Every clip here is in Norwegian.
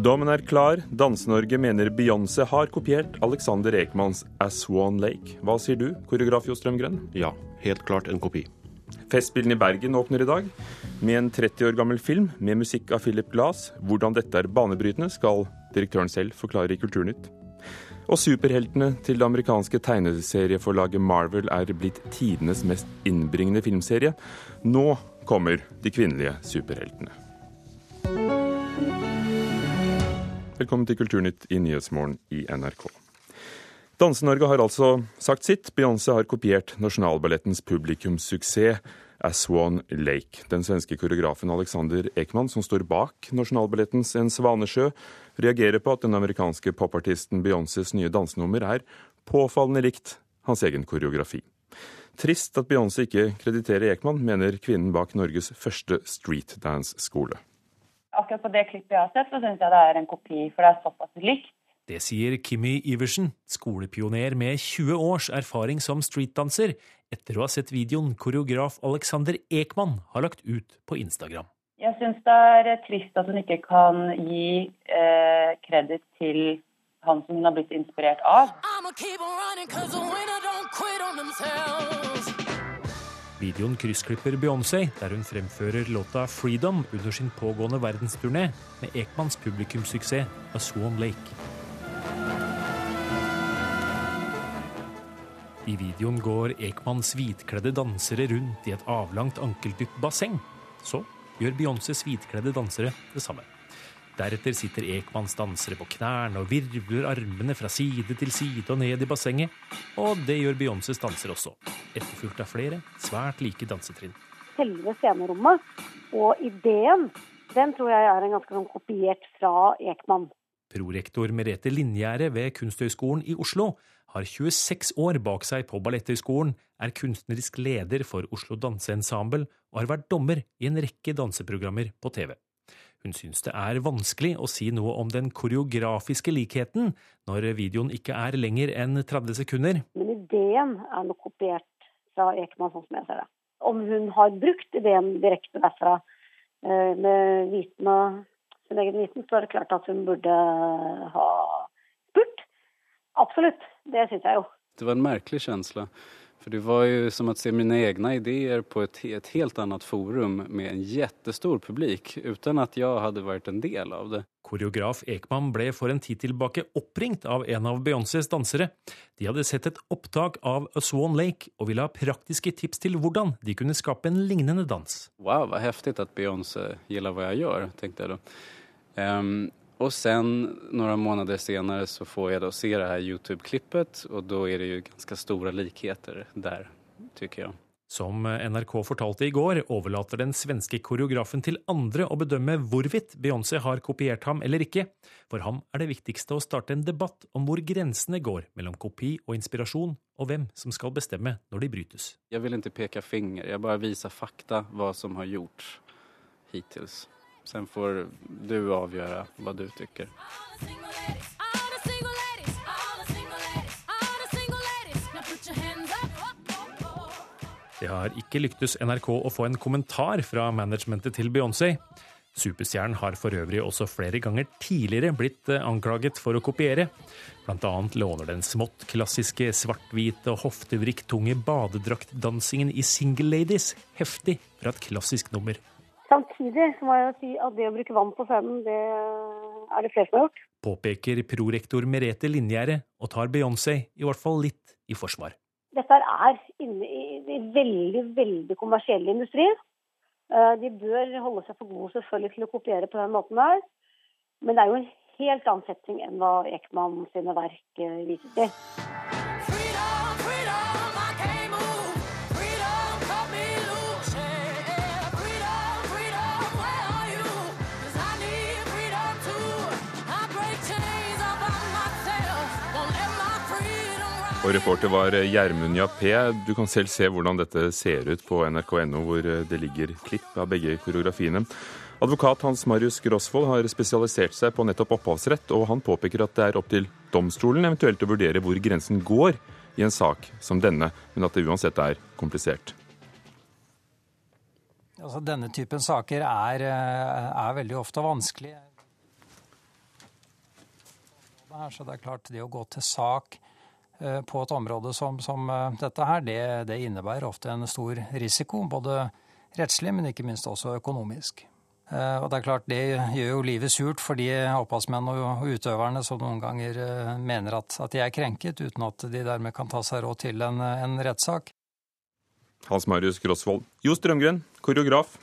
Dommen er klar. Danse-Norge mener Beyoncé har kopiert Alexander Ekmans As Swan Lake. Hva sier du, koreograf Jo Strømgrønn? Ja, helt klart en kopi. Festspillene i Bergen åpner i dag med en 30 år gammel film med musikk av Philip Glass. Hvordan dette er banebrytende, skal direktøren selv forklare i Kulturnytt. Og superheltene til det amerikanske tegneserieforlaget Marvel er blitt tidenes mest innbringende filmserie. Nå kommer de kvinnelige superheltene. Velkommen til Kulturnytt i Nyhetsmorgen i NRK. Danse-Norge har altså sagt sitt. Beyoncé har kopiert Nasjonalballettens publikumssuksess As Swan Lake. Den svenske koreografen Alexander Ekman, som står bak Nasjonalballettens En svanesjø, reagerer på at den amerikanske popartisten Beyoncés nye dansenummer er påfallende likt hans egen koreografi. Trist at Beyoncé ikke krediterer Ekman, mener kvinnen bak Norges første streetdance-skole. Akkurat på det klippet jeg har sett, så syns jeg det er en kopi, for det er såpass likt. Det sier Kimmy Iversen, skolepioner med 20 års erfaring som streetdanser, etter å ha sett videoen koreograf Alexander Ekman har lagt ut på Instagram. Jeg syns det er trist at hun ikke kan gi eh, kreditt til han som hun har blitt inspirert av. Videoen kryssklipper Beyoncé, der hun fremfører låta 'Freedom' under sin pågående verdensturné med Ekmans publikumssuksess A Swan Lake. I videoen går Ekmans hvitkledde dansere rundt i et avlangt ankeldypt basseng. Så gjør Beyoncés hvitkledde dansere det samme. Deretter sitter Ekmanns dansere på knærne og virvler armene fra side til side og ned i bassenget. Og det gjør Beyoncés dansere også, etterfulgt av flere svært like dansetrinn. Selve scenerommet og ideen, den tror jeg er en ganske sånn kopiert fra Ekman. Prorektor Merete Linjære ved Kunsthøgskolen i Oslo har 26 år bak seg på Balletthøgskolen, er kunstnerisk leder for Oslo Danseensemble og har vært dommer i en rekke danseprogrammer på TV. Hun syns det er vanskelig å si noe om den koreografiske likheten når videoen ikke er lenger enn 30 sekunder. Men ideen er nok kopiert fra Ekman, sånn som jeg ser det. Om hun har brukt ideen direkte derfra eh, med viten og sin egen viten, så er det klart at hun burde ha spurt. Absolutt. Det syns jeg jo. Det var en merkelig følelse. For det var jo som å se mine egne ideer på et, et, helt annet forum med en kjempestor publik, uten at jeg hadde vært en del av det. Koreograf Ekman ble for en tid tilbake oppringt av en av Beyoncés dansere. De hadde sett et opptak av A Swan Lake og ville ha praktiske tips til hvordan de kunne skape en lignende dans. Wow, hva heftig at Beyoncé liker hva jeg gjør, tenkte jeg da. Um, og sen noen måneder senere så får jeg da se det her YouTube-klippet, og da er det jo ganske store likheter der, tykker jeg. Som NRK fortalte i går, overlater den svenske koreografen til andre å bedømme hvorvidt Beyoncé har kopiert ham eller ikke. For ham er det viktigste å starte en debatt om hvor grensene går mellom kopi og inspirasjon, og hvem som skal bestemme når de brytes. Jeg vil ikke peke finger, jeg bare viser fakta hva som har gjort hittils. Sen får du avgjøre hva du tykker. Det har ikke lyktes NRK å få en kommentar fra managementet til Beyoncé. Superstjernen har for øvrig også flere ganger tidligere blitt eh, anklaget for å kopiere. Blant annet låner den smått klassiske svart-hvite og hoftevriktunge badedraktdansingen i Single Ladies heftig fra et klassisk nummer. Samtidig må jeg si at det å bruke vann på scenen, det er det flere som har gjort. Påpeker prorektor Merete Linjære, og tar Beyoncé i hvert fall litt i forsvar. Dette er inne i veldig, veldig kommersielle industrier. Eh, de bør holde seg for gode selvfølgelig til å kopiere på den måten der. Men det er jo en helt annen setting enn hva Ekman sine verk eh, viser til. Og reporter var Gjermund Jappé. Du kan selv se hvordan dette ser ut på nrk.no, hvor det ligger klipp av begge koreografiene. Advokat Hans Marius Grosvold har spesialisert seg på nettopp opphavsrett, og han påpeker at det er opp til domstolen eventuelt å vurdere hvor grensen går i en sak som denne, men at det uansett er komplisert. Altså, denne typen saker er, er veldig ofte vanskelig. Så det er klart, det å gå til sak eh, på et område som, som eh, dette her, det, det, innebærer ofte en stor risiko. Både rettslig, men ikke minst også økonomisk. Eh, og Det er klart, det gjør jo livet surt for de opphavsmenn og utøverne som noen ganger mener at, at, de er krenket, uten at de dermed kan ta seg råd til en, en rettssak. Hans Marius Grosvold. Jo Strømgren, koreograf.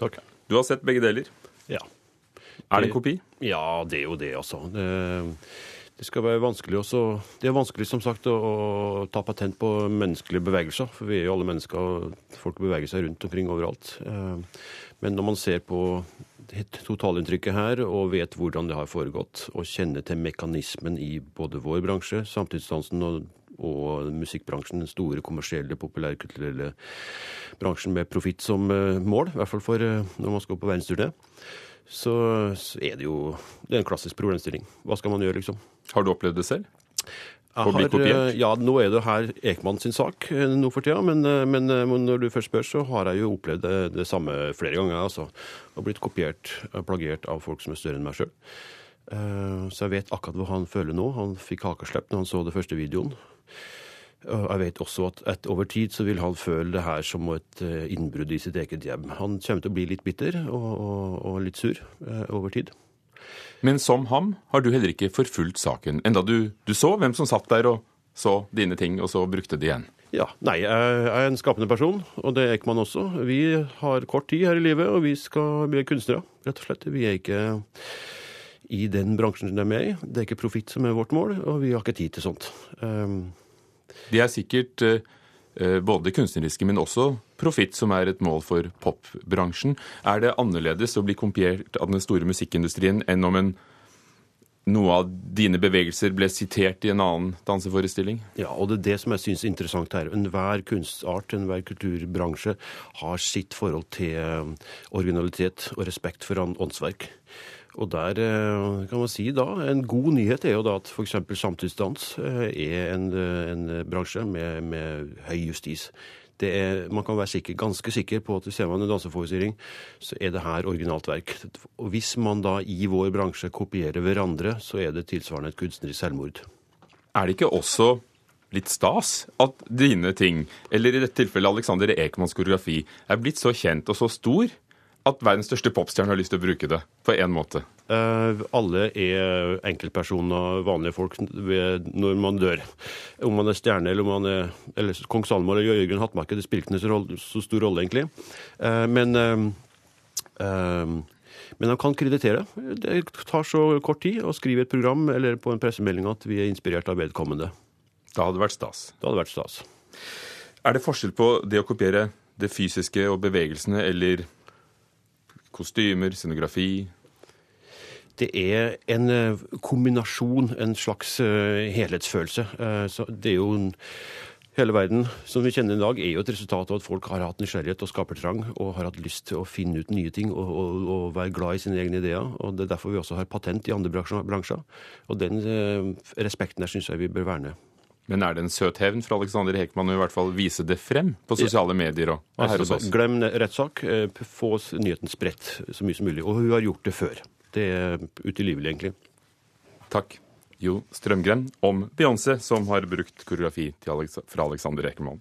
Takk. Du har sett begge deler? Ja. Er det en kopi? Ja, det er jo det, altså. Det, det skal være vanskelig også Det er vanskelig, som sagt, å, ta patent på menneskelige bevegelser. For vi er jo alle mennesker, og folk beveger seg rundt omkring overalt. Eh, men når man ser på totalinntrykket her, og vet hvordan det har foregått, og kjenner til mekanismen i både vår bransje, samtidsdansen og, og musikkbransjen, den store kommersielle, populærkulturelle bransjen med profitt som eh, mål, i hvert fall for eh, når man skal på verdensturné, så, så er det jo det er en klassisk problemstilling. Hva skal man gjøre, liksom? Har du opplevd det selv? Har, eh, ja, nå er det her Ekman sin sak eh, nå for tida, men, eh, men, når du først spør, så har jeg jo opplevd det, det samme flere ganger. altså. Og blitt kopiert, plagiert av folk som er større enn meg sjøl. Så jeg vet akkurat hva han føler nå. Han fikk hakeslepp når han så det første videoen. Jeg vet også at et, over tid så vil han føle det her som et innbrudd i sitt eget hjem. Han kommer til å bli litt bitter og, og, og litt sur over tid. Men som ham har du heller ikke forfulgt saken, enda du, du så hvem som satt der og så dine ting, og så brukte de igjen? Ja, Nei, jeg er en skapende person, og det er Ekman også. Vi har kort tid her i livet, og vi skal bli kunstnere, rett og slett. Vi er ikke i den bransjen de er med i. Det er ikke profitt som er vårt mål, og vi har ikke tid til sånt. Um, de er sikkert eh, både kunstneriske, men også profitt, som er et mål for popbransjen. Er det annerledes å bli kopiert av den store musikkindustrien enn om en noe av dine bevegelser ble sitert i en annen danseforestilling? Ja, og det er det som jeg syns er interessant her. Enhver kunstart, enhver kulturbransje har sitt forhold til eh, originalitet og respekt for åndsverk. Og der eh, kan man si da, En god nyhet er jo da at f.eks. samtidsdans eh, er en, eh, en bransje med, med, høy justis. Er, man kan være sikker, ganske sikker på at ser man en danseforestilling, så er det her originalt verk. Og Hvis man da i vår bransje kopierer hverandre, så er det tilsvarende et kunstnerisk selvmord. Er det ikke også litt stas at dine ting, eller i dette tilfellet Alexander Ekmans koreografi, er blitt så kjent og så stor at verdens største popstjerne har lyst til å bruke det på én måte? Eh, alle er enkeltpersoner, vanlige folk, når man dør. Om man er stjerne eller om man er eller kong Salmo eller Jørgen Hattmarke, det spiller ikke så, så, stor rolle, egentlig. Eh, men eh, men de kan kreditere. Det tar så kort tid å skrive et program eller på en pressemelding at vi er inspirert av vedkommende. Da hadde det vært stas. Da hadde det vært stas. Er det forskjell på det å kopiere det fysiske og bevegelsene eller kostymer, scenografi? Det er en eh, kombinasjon, en slags eh, helhetsfølelse. Eh, så det er jo en Hele verden som vi kjenner i dag, er jo et resultat av at folk har hatt nysgjerrighet og skapertrang og har hatt lyst til å finne ut nye ting og, og, og, være glad i sine egne ideer. og Det er derfor vi også har patent i andre bransjer. Og den respekten der syns jeg vi bør verne. Men er det en søt hevn fra Alexander Hekman å i hvert fall vise det frem på sosiale medier og, og her hos oss? Glem rettssak. Eh, få nyheten spredt så mye som mulig. Og hun har gjort det før. Det er utilgivelig, egentlig. Takk. Jo Strømgren om Beyoncé, som har brukt koreografi Alex fra Alexander Hekman.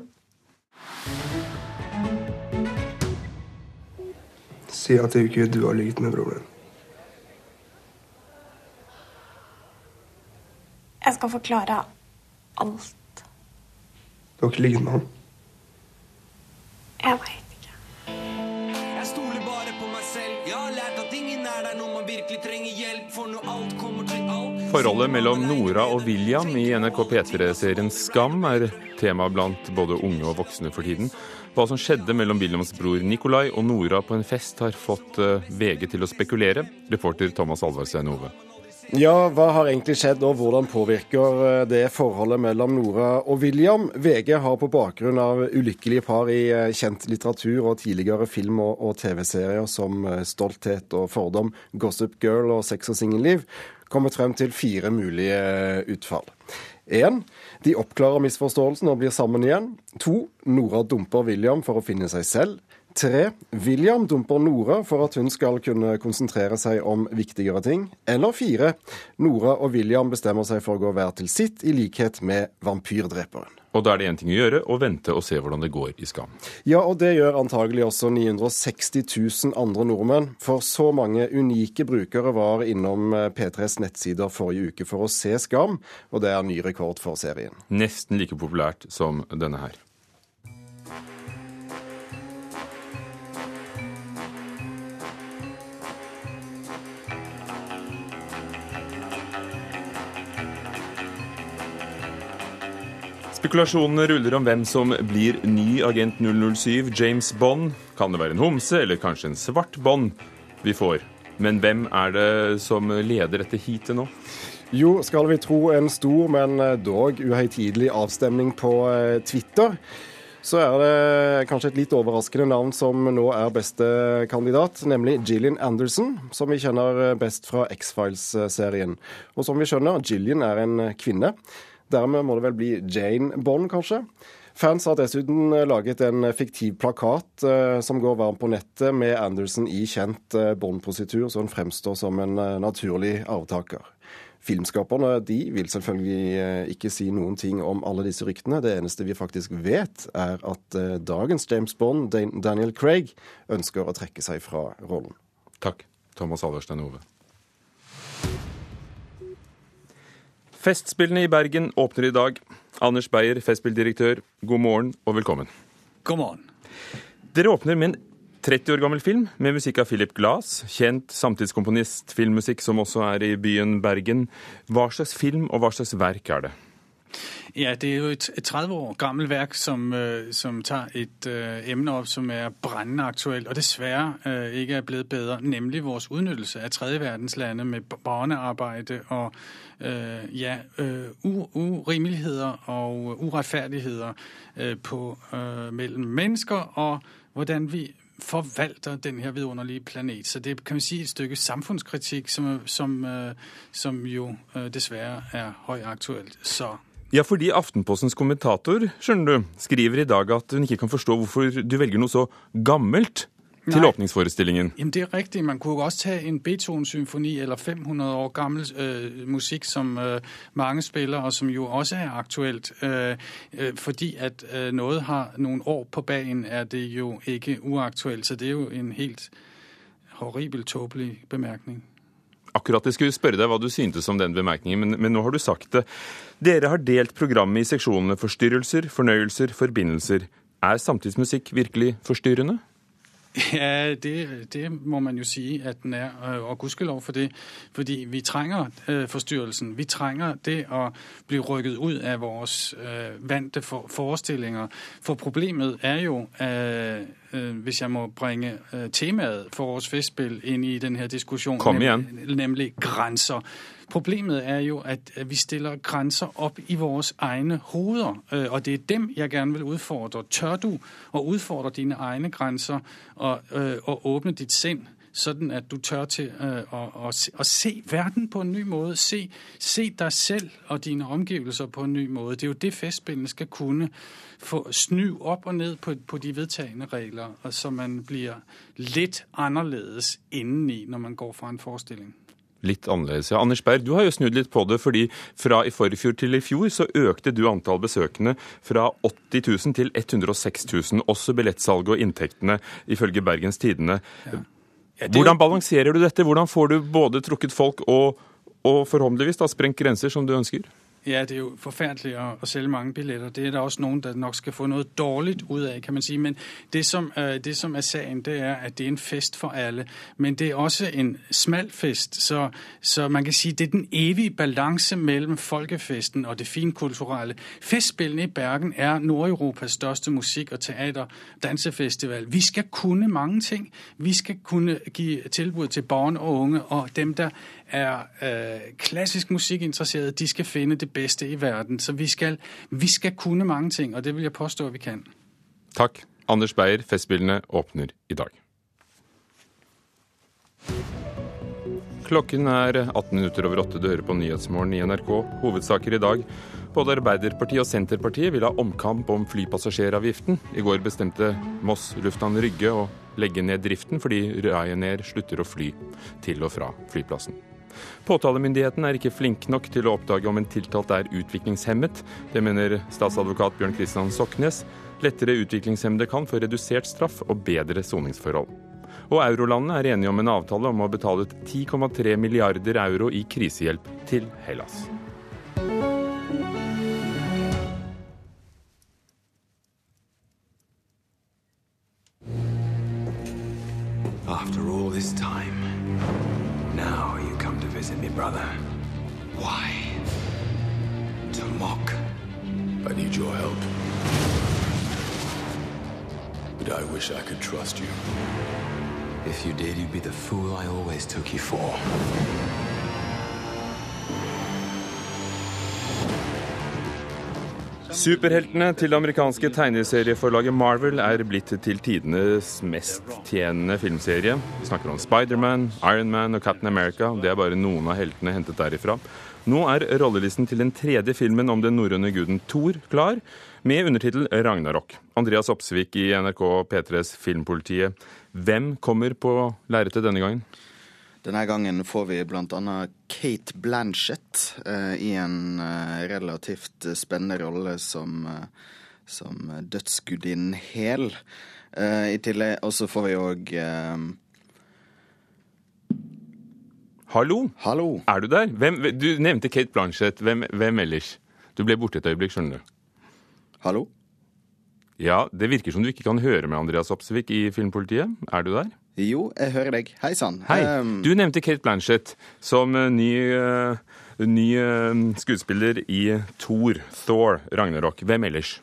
Si at det ikke du har ligget med broren din. Jeg skal forklare alt. Du har ikke ligget med han? Jeg veit ikke. Jeg stoler bare på meg selv. Jeg har lært at ingen er der når man virkelig trenger hjelp. For når alt kommer til alt Forholdet mellom Nora og William i NRK P3-serien Skam er tema blant både unge og voksne for tiden. Hva som skjedde mellom Williams bror Nikolai og Nora på en fest, har fått eh, VG til å spekulere. Reporter Thomas Alvarstein Ove. Ja, hva har egentlig skjedd, og hvordan påvirker eh, det forholdet mellom Nora og William? VG har på bakgrunn av ulykkelige par i eh, kjent litteratur og tidligere film- og, TV-serier som eh, Stolthet og fordom, Gossip Girl og Sex og singelliv, kommet frem til fire mulige utfall. 1. De oppklarer misforståelsen og blir sammen igjen. 2. Nora dumper William for å finne seg selv. Tre. William dumper Nora for at hun skal kunne konsentrere seg om viktigere ting. Eller fire. Nora og William bestemmer seg for å gå hver til sitt, i likhet med vampyrdreperen. Og da er det én ting å gjøre, å vente og se hvordan det går i Skam. Ja, og det gjør antagelig også 960 000 andre nordmenn. For så mange unike brukere var innom eh, P3s nettsider forrige uke for å se Skam, og det er ny rekord for serien. Nesten like populært som denne her. Spekulasjonene ruller om hvem som blir ny agent 007, James Bond. Kan det være en homse, eller kanskje en svart Bond vi får? Men hvem er det som leder dette heatet nå? Jo, skal vi tro en stor, men dog uhøytidelig avstemning på eh, Twitter, så er det kanskje et litt overraskende navn som nå er beste kandidat, nemlig Gillian Anderson, som vi kjenner best fra X-Files-serien. Og som vi skjønner, Gillian er en kvinne. Dermed må det vel bli Jane Bond, kanskje. Fans har dessuten laget en fiktiv plakat eh, som går varm på nettet, med Anderson i kjent eh, Bond-positur, så hun fremstår som en eh, naturlig arvtaker. Filmskaperne de vil selvfølgelig ikke si noen ting om alle disse ryktene. Det eneste vi faktisk vet, er at dagens James Bond, Dan Daniel Craig, ønsker å trekke seg fra rollen. Takk, Thomas Alverstein Ove. Festspillene i Bergen åpner i dag. Anders Beyer, Festspilldirektør, god morgen og velkommen. God morgen. Dere åpner med en 30 år gammel film med musikk av Philip Glass, kjent samtidskomponist, filmmusikk som også er i byen Bergen. Hva slags film og hva slags verk er det? Ja, det er jo et, et 30 år gammelt værk, som, øh, som tager et øh, emne op, som er brændende aktuelt, og desværre øh, ikke er blevet bedre, nemlig vores udnyttelse af tredje verdens lande med barnearbejde og øh, ja, øh, urimeligheder og uretfærdigheder øh, på, øh, mennesker, og hvordan vi forvalter den her vidunderlige planet. Så det kan man sige et stykke samfundskritik, som, som, øh, som jo øh, desværre er højaktuelt. Så Ja, fordi Aftenpostens kommentator skjønner du, skriver i dag at hun ikke kan forstå hvorfor du velger noe så gammelt til Nej. åpningsforestillingen. Jamen det er riktig. Man kunne jo også ta en Beethoven-symfoni eller 500 år gammel øh, musikk som øh, mange spiller, og som jo også er aktuelt. Øh, øh, fordi at øh, noget har noen år på bagen, er det jo ikke uaktuelt. Så det er jo en helt horribel, tåbelig bemærkning. Akkurat jeg skulle spørre deg hva du syntes om den bemerkningen, men, men nå har du sagt det. Dere har delt programmet i seksjonene forstyrrelser, fornøyelser, forbindelser. Er samtidsmusikk virkelig forstyrrende? Ja, det, det må man jo sige, at den er, øh, og gudskelov for det, fordi vi trænger øh, forstyrrelsen. Vi trenger det å bli rykket ut av vores øh, vante forestillinger. For problemet er jo, hvis jeg må bringe temaet for vores festspill inn i denne her diskussion, Kom igjen. nemlig, grænser. Problemet er jo, at at vi stiller grænser opp i vores egne hoveder, øh, og det er dem, jeg gerne vil utfordre. Tør du å utfordre dine egne grænser og, øh, og åpne dit sinn? Sånn at du tør til å, å, å, se- verden på en ny måte. se, se deg selv og dine omgivelser på en ny måte. Det er jo det, festspillene skal kunne få sny opp og ned på, på de vedtagende regler, så man blir litt anderledes indeni, når man går fra en forestilling. Litt annerledes, ja. Anders Berg, du har jo snudd litt på det, fordi fra i forfjor til i fjor så økte du antall besøkende fra 80 000 til 106 000. Også billettsalget og inntektene, ifølge Bergens Tidende. det- Hvordan balanserer du dette? Hvordan får du både trukket folk og, og forhåpentligvis da sprengt grenser, som du ønsker? Ja, det er jo forfærdeligt at, at sælge mange billetter. Det er der også nogen, der nok skal få noget dårligt ud af, kan man sige. Men det som, øh, det, som er sagen, det er, at det er en fest for alle. Men det er også en smal fest, så, så man kan sige, det er den evige balance mellem folkefesten og det finkulturelle. Festspillene i Bergen er Nordeuropas største musik- og teater dansefestival. Vi skal kunne mange ting. Vi skal kunne give tilbud til barn og unge, og dem, der er øh, klassisk musikinteresserede, de skal finde det bedste i verden. Så vi skal, vi skal kunne mange ting, og det vil jeg påstå, at vi kan. Takk. Anders Beyer, Festspillene åpner i dag. Klokken er 18 minutter over åtte. Du hører på Nyhetsmorgen i NRK. Hovedsaker i dag. Både Arbeiderpartiet og Senterpartiet vil ha omkamp om flypassasjeravgiften. I går bestemte Moss lufthavn Rygge å legge ned driften fordi Ryanair slutter å fly til og fra flyplassen. Påtalemyndigheten er ikke flink nok til å oppdage om en tiltalt er utviklingshemmet. Det mener statsadvokat Bjørn Kristian Soknes. Lettere utviklingshemmede kan få redusert straff og bedre soningsforhold. Og eurolandene er enige om en avtale om å betale ut 10,3 milliarder euro i krisehjelp til Hellas. After all this time, now visit me, brother. Why? To mock. I need your help. But I wish I could trust you. If you did, you'd be the fool I always took you for. Superheltene til det amerikanske tegneserieforlaget Marvel er blitt til tidenes mest tjenende filmserie. Vi snakker om Spiderman, Ironman og Captain America. Det er bare noen av heltene hentet derifra. Nå er rollelisten til den tredje filmen om den norrøne guden Thor klar, med undertittel Ragnarok. Andreas Opsvik i NRK P3s Filmpolitiet. Hvem kommer på lerretet denne gangen? Denne gangen får vi bl.a. Kate Blanchett eh, i en eh, relativt spennende rolle som, eh, som dødsgudinnen Hel. Eh, I tillegg Og så får vi òg Hallo? Hallo. Er du der? Hvem, du nevnte Kate Blanchett. Hvem, hvem ellers? Du ble borte et øyeblikk, skjønner du. Hallo? Ja, det virker som du ikke kan høre med Andreas Opsvik i Filmpolitiet. Er du der? Jo, jeg hører deg. Hei sann. Hei. Um, Du nevnte Kate Blanchett som eh, ny, eh, ny eh, skuespiller i Thor, Thor, Ragnarok. Hvem ellers?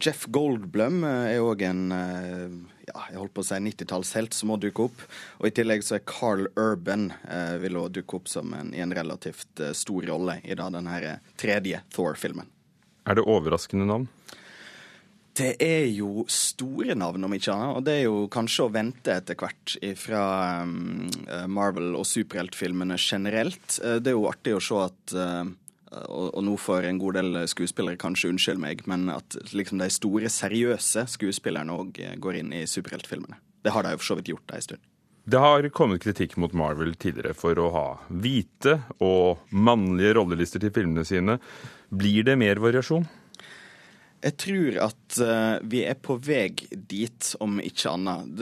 Jeff Goldblum er òg en ja, jeg holdt på å si 90-tallshelt som må dukke opp. Og i tillegg så er Carl Urban eh, vil òg dukke opp som en, i en relativt stor rolle i da den tredje Thor-filmen. Er det overraskende navn? Det er jo store navn, om ikke annet. Og det er jo kanskje å vente etter hvert fra um, Marvel- og superheltfilmene generelt. Eh, Det er jo artig å se at eh, og, nå får en god del skuespillere kanskje unnskylde meg, men at liksom de store, seriøse skuespillerne òg går inn i superheltfilmene. Det har de jo for så vidt gjort en stund. Det har kommet kritikk mot Marvel tidligere for å ha hvite og mannlige rollelister til filmene sine. Blir det mer variasjon? Jeg tror at eh, vi er på vei dit, om ikke annet.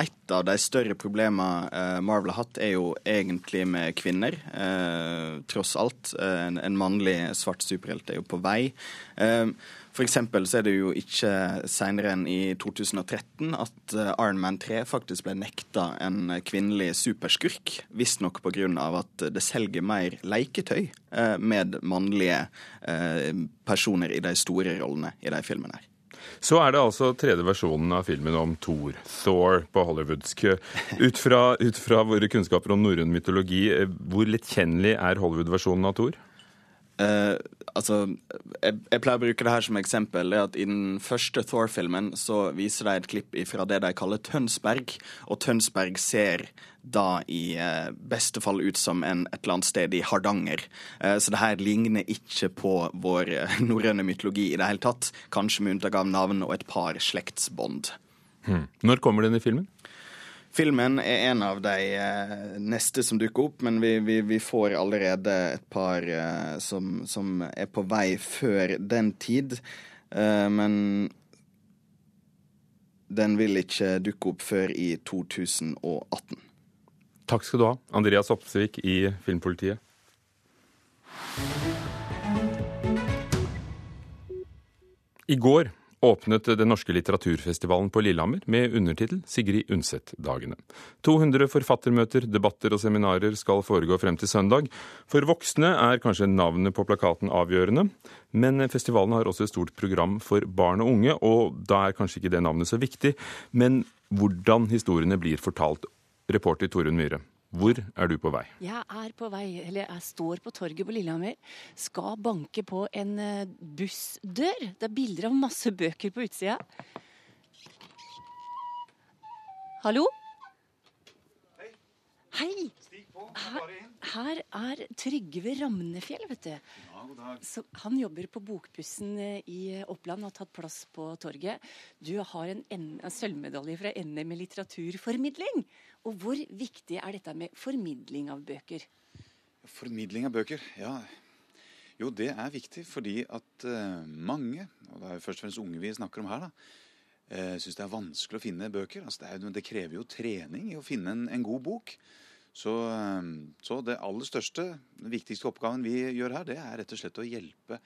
Et av de større problemene eh, Marvel har hatt, er jo egentlig med kvinner. eh, tross alt. En, mannlig svart superhelt er jo på vei. Eh, for så er det jo ikke seinere enn i 2013 at eh, Iron Man 3 faktisk ble nekta en kvinnelig superskurk. Visstnok pga. at det selger mer leketøy eh, med mannlige eh, personer i de store rollene i de filmene. her. Så er det altså tredje versjonen av filmen om Thor, Thor på hollywoodsk. Ut fra, ut fra våre kunnskaper om norrøn mytologi, hvor lettkjennelig er Hollywood-versjonen av Thor? Eh, altså, jeg, jeg pleier å bruke det her som eksempel. Det at I den første Thor-filmen så viser de et klipp fra det de kaller Tønsberg. Og Tønsberg ser da i eh, beste fall ut som en, et eller annet sted i Hardanger. Eh, så det her ligner ikke på vår eh, norrøne mytologi i det hele tatt. Kanskje med unntak av navn og et par slektsbånd. Hmm. Når kommer den i filmen? Filmen er en av de eh, neste som dukker opp, men vi, vi, vi får allerede et par eh, som, som er på vei før den tid. Eh, men den vil ikke dukke opp før i 2018. Takk skal du ha, Andreas Opsvik i Filmpolitiet. I går åpnet Den norske litteraturfestivalen på Lillehammer med undertittel Sigrid Undset-dagene. 200 forfattermøter, debatter og seminarer skal foregå frem til søndag. For voksne er kanskje navnet på plakaten avgjørende, men festivalen har også et stort program for barn og unge, og da er kanskje ikke det navnet så viktig. Men hvordan historiene blir fortalt. Reporter Torunn Myhre, hvor er du på vei? Jeg er på vei, eller jeg står på torget på Lillehammer. Skal banke på en eh, bussdør. Det er bilder av masse bøker på utsida. Hallo? Hei. Her, her er Trygve Ramnefjell, vet du. Så han jobber på Bokbussen eh, i Oppland og har tatt plass på torget. Du har en, en sølvmedalje fra NM i litteraturformidling. Og hvor viktig er dette med formidling av bøker? Formidling av bøker, ja. Jo, det er viktig fordi at uh, mange, og det er jo først og fremst unge vi snakker om her, da, uh, syns det er vanskelig å finne bøker. Altså, det, er, det, krever jo trening i å finne en, en god bok. Så, uh, så, det aller største, den viktigste oppgaven vi gjør her, det er rett og slett å hjelpe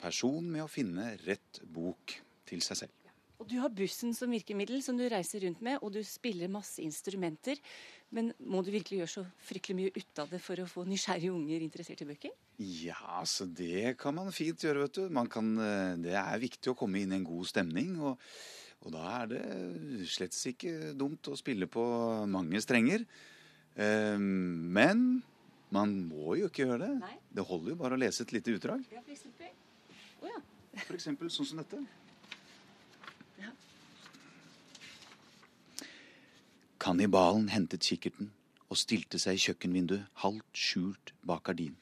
personen med å finne rett bok til seg selv. Og Du har bussen som virkemiddel som du reiser rundt med, og du spiller masse instrumenter. Men må du virkelig gjøre så fryktelig mye ut av det for å få nysgjerrige unger interessert i bøker? Ja, så det kan man fint gjøre, vet du. Kan, eh, det er viktig å komme inn i en god stemning. Og, og da er det slett ikke dumt å spille på mange strenger. Eh, men man må jo ikke gjøre det. Nei. Det holder jo bare å lese et lite utdrag. Ja, for eksempel. Oh, ja. For eksempel sånn som dette. Kannibalen hentet kikkerten og stilte seg i kjøkkenvinduet, halvt skjult bak gardinen.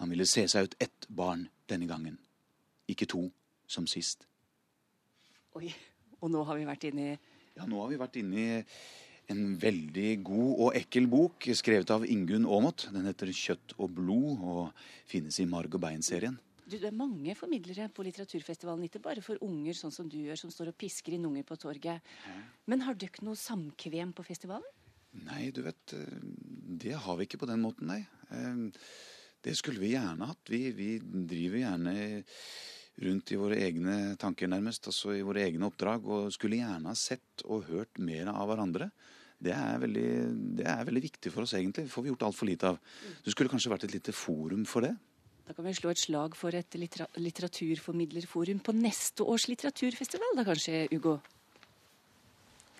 Han ville se seg ut ett barn denne gangen, ikke to som sist. Oi, og nå har vi vært inne i Ja, nå har vi vært inne i en veldig god og ekkel bok skrevet av Ingunn Aamodt. Den heter 'Kjøtt og blod' og finnes i Marg og bein-serien. Du, det er mange formidlere på litteraturfestivalen, ikke bare for unger sånn som du gjør, som står og pisker inn unger på torget. Men har dere noe samkvem på festivalen? Nei, du vet, det har vi ikke på den måten, nei. Eh, det skulle vi gjerne hatt. Vi, vi driver gjerne rundt i våre egne tanker, nærmest. Altså i våre egne oppdrag. Og skulle gjerne ha sett og hørt mer av hverandre. Det er, veldig, det er veldig viktig for oss, egentlig. Det får vi gjort altfor lite av. Det skulle kanskje vært et lite forum for det. Da kan vi slå et slag for et litteraturformidlerforum på neste års litteraturfestival, da kanskje, Ugo?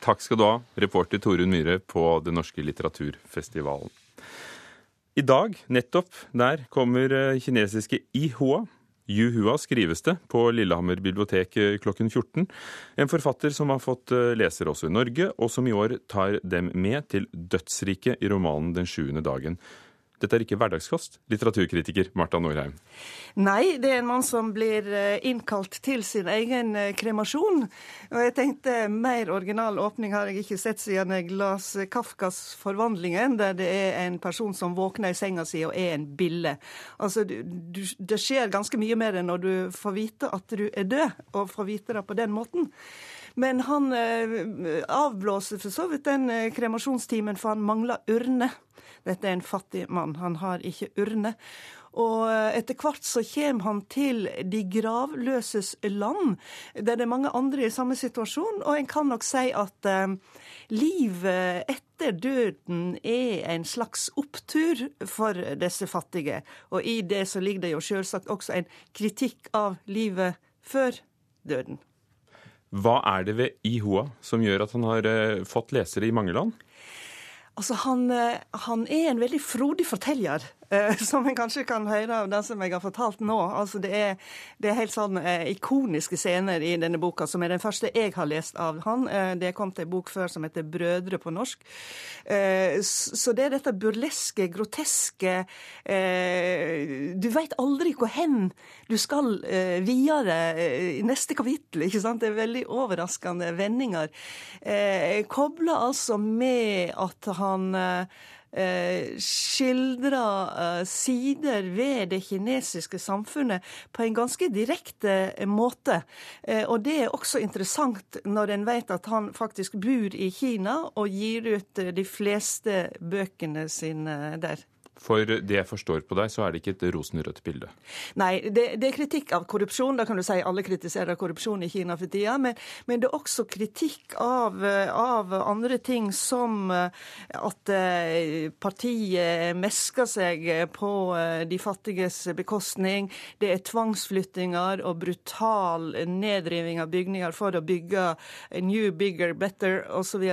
Takk skal du ha, reporter Torunn Myhre på Den norske litteraturfestivalen. I dag, nettopp der, kommer eh, kinesiske Ihua. Yuhua skrives det på Lillehammer bibliotek eh, klokken 14. En forfatter som har fått eh, lesere også i Norge, og som i år tar dem med til dødsriket i romanen Den sjuende dagen. Dette er ikke hverdagskost, litteraturkritiker Marta Norheim. Nei, det er en mann som blir eh, innkalt til sin egen eh, kremasjon. Og jeg tenkte mer original åpning har jeg ikke sett siden jeg las Kafkas 'Forvandlingen', der det er en person som våkner i senga si og er en bille. Altså, du, du, det skjer ganske mye med det når du får vite at du er død, og får vite det på den måten. Men han eh, avblåser for så vidt den kremasjonstimen, for han mangler urne. Dette er en fattig mann. Han har ikke urne. Og eh, etter hvert så kommer han til de gravløses land, der det er mange andre i samme situasjon. Og en kan nok si at eh, livet etter døden er en slags opptur for disse fattige. Og i det så ligger det jo selvsagt også en kritikk av livet før døden. Hva er det ved Ihoa som gjør at han har eh, fått lesere i mange land? Altså, han, eh, han, er en veldig frodig forteller, som en kanskje kan høre av det som jeg har fortalt nå. Altså, det, er, det er helt sånn eh, ikoniske scener i denne boka, som er den første jeg har lest av han. Eh, det kom til en bok før som heter 'Brødre' på norsk. Eh, så det er dette burleske, groteske eh, Du veit aldri hvor hen du skal videre i neste kapittel. ikke sant? Det er veldig overraskende vendinger. Eh, Kobla altså med at han eh, skildrer eh, sider ved det kinesiske samfunnet på en ganske direkte måte. Eh, og det er også interessant når en vet at han faktisk bor i Kina og gir ut de fleste bøkene sine der. For det jeg forstår på deg, så er det ikke et rosenrødt bilde? Nei, det, det, er kritikk av korrupsjon. Da kan du si alle kritiserer korrupsjon i Kina for tida. Men, men det er også kritikk av, av, andre ting, som eh, at eh, partiet mesker seg på eh, de fattiges bekostning. Det er tvangsflyttinger og brutal nedriving av bygninger for å bygge new, bigger, better osv.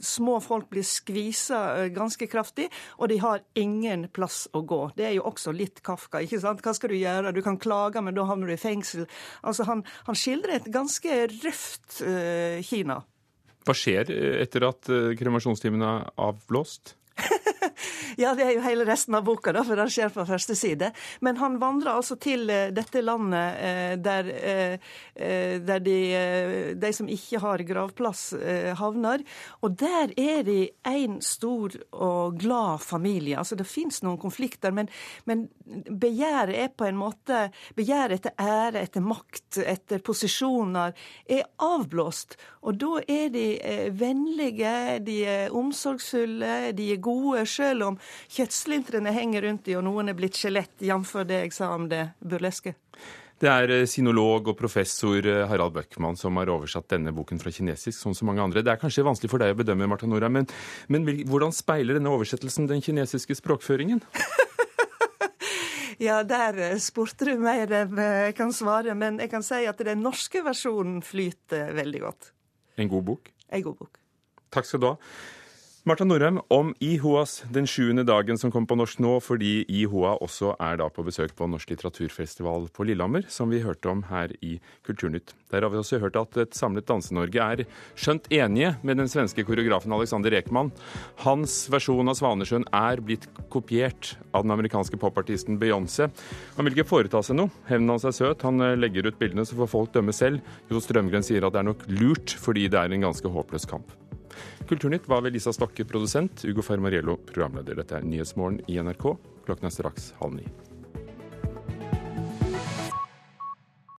Små folk blir skvisa ganske kraftig, og de har ingen plass å gå. Det er jo også litt Kafka. ikke sant? Hva skal du gjøre? Du kan klage, men da havner du i fengsel. Altså, Han, han skildrer et ganske røft uh, Kina. Hva skjer etter at kremasjonstimene kremasjonstimen er avblåst? Ja, det er jo hele resten av boka, da, for det skjer på første side. Men han vandrer altså til eh, dette landet eh, der, eh, der de, de, som ikke har gravplass, havner. Og der er de en stor og glad familie. Altså, det fins noen konflikter, men, men begjæret er på en måte Begjæret etter ære, etter makt, etter posisjoner er avblåst. Og da er de vennlige, de er omsorgsfulle, de er gode, selv om kjøttslintrene henger rundt i, og noen er blitt skjelett, jf. det jeg sa om det burleske. Det er eh, sinolog og professor eh, Harald Bøckmann som har oversatt denne boken fra kinesisk, som så mange andre. Det er kanskje vanskelig for deg å bedømme, Marta Nora, men, men hvordan speiler denne oversettelsen den kinesiske språkføringen? Ja, der eh, spurte du mer enn jeg kan svare, men jeg kan si at den norske versjonen flyter veldig godt. En god bok? En god bok. Takk skal du ha. Marta Norheim om IHOAs Den sjuende dagen som kommer på norsk nå, fordi IHOA også er da på besøk på Norsk litteraturfestival på Lillehammer, som vi hørte om her i Kulturnytt. Der har vi også hørt at et samlet Danse-Norge er skjønt enige med den svenske koreografen Alexander Ekman. Hans versjon av Svanesjøen er blitt kopiert av den amerikanske popartisten Beyoncé. Han vil ikke foreta seg noe. Hevnen hans er søt. Han legger ut bildene, så får folk dømme selv. Jo Strømgren sier at det er nok lurt, fordi det er en ganske håpløs kamp. Kulturnytt var ved Lisa Stokke produsent, Ugo Fermariello programleder. Dette er Nyhetsmorgen i NRK. Klokken er straks halv ni.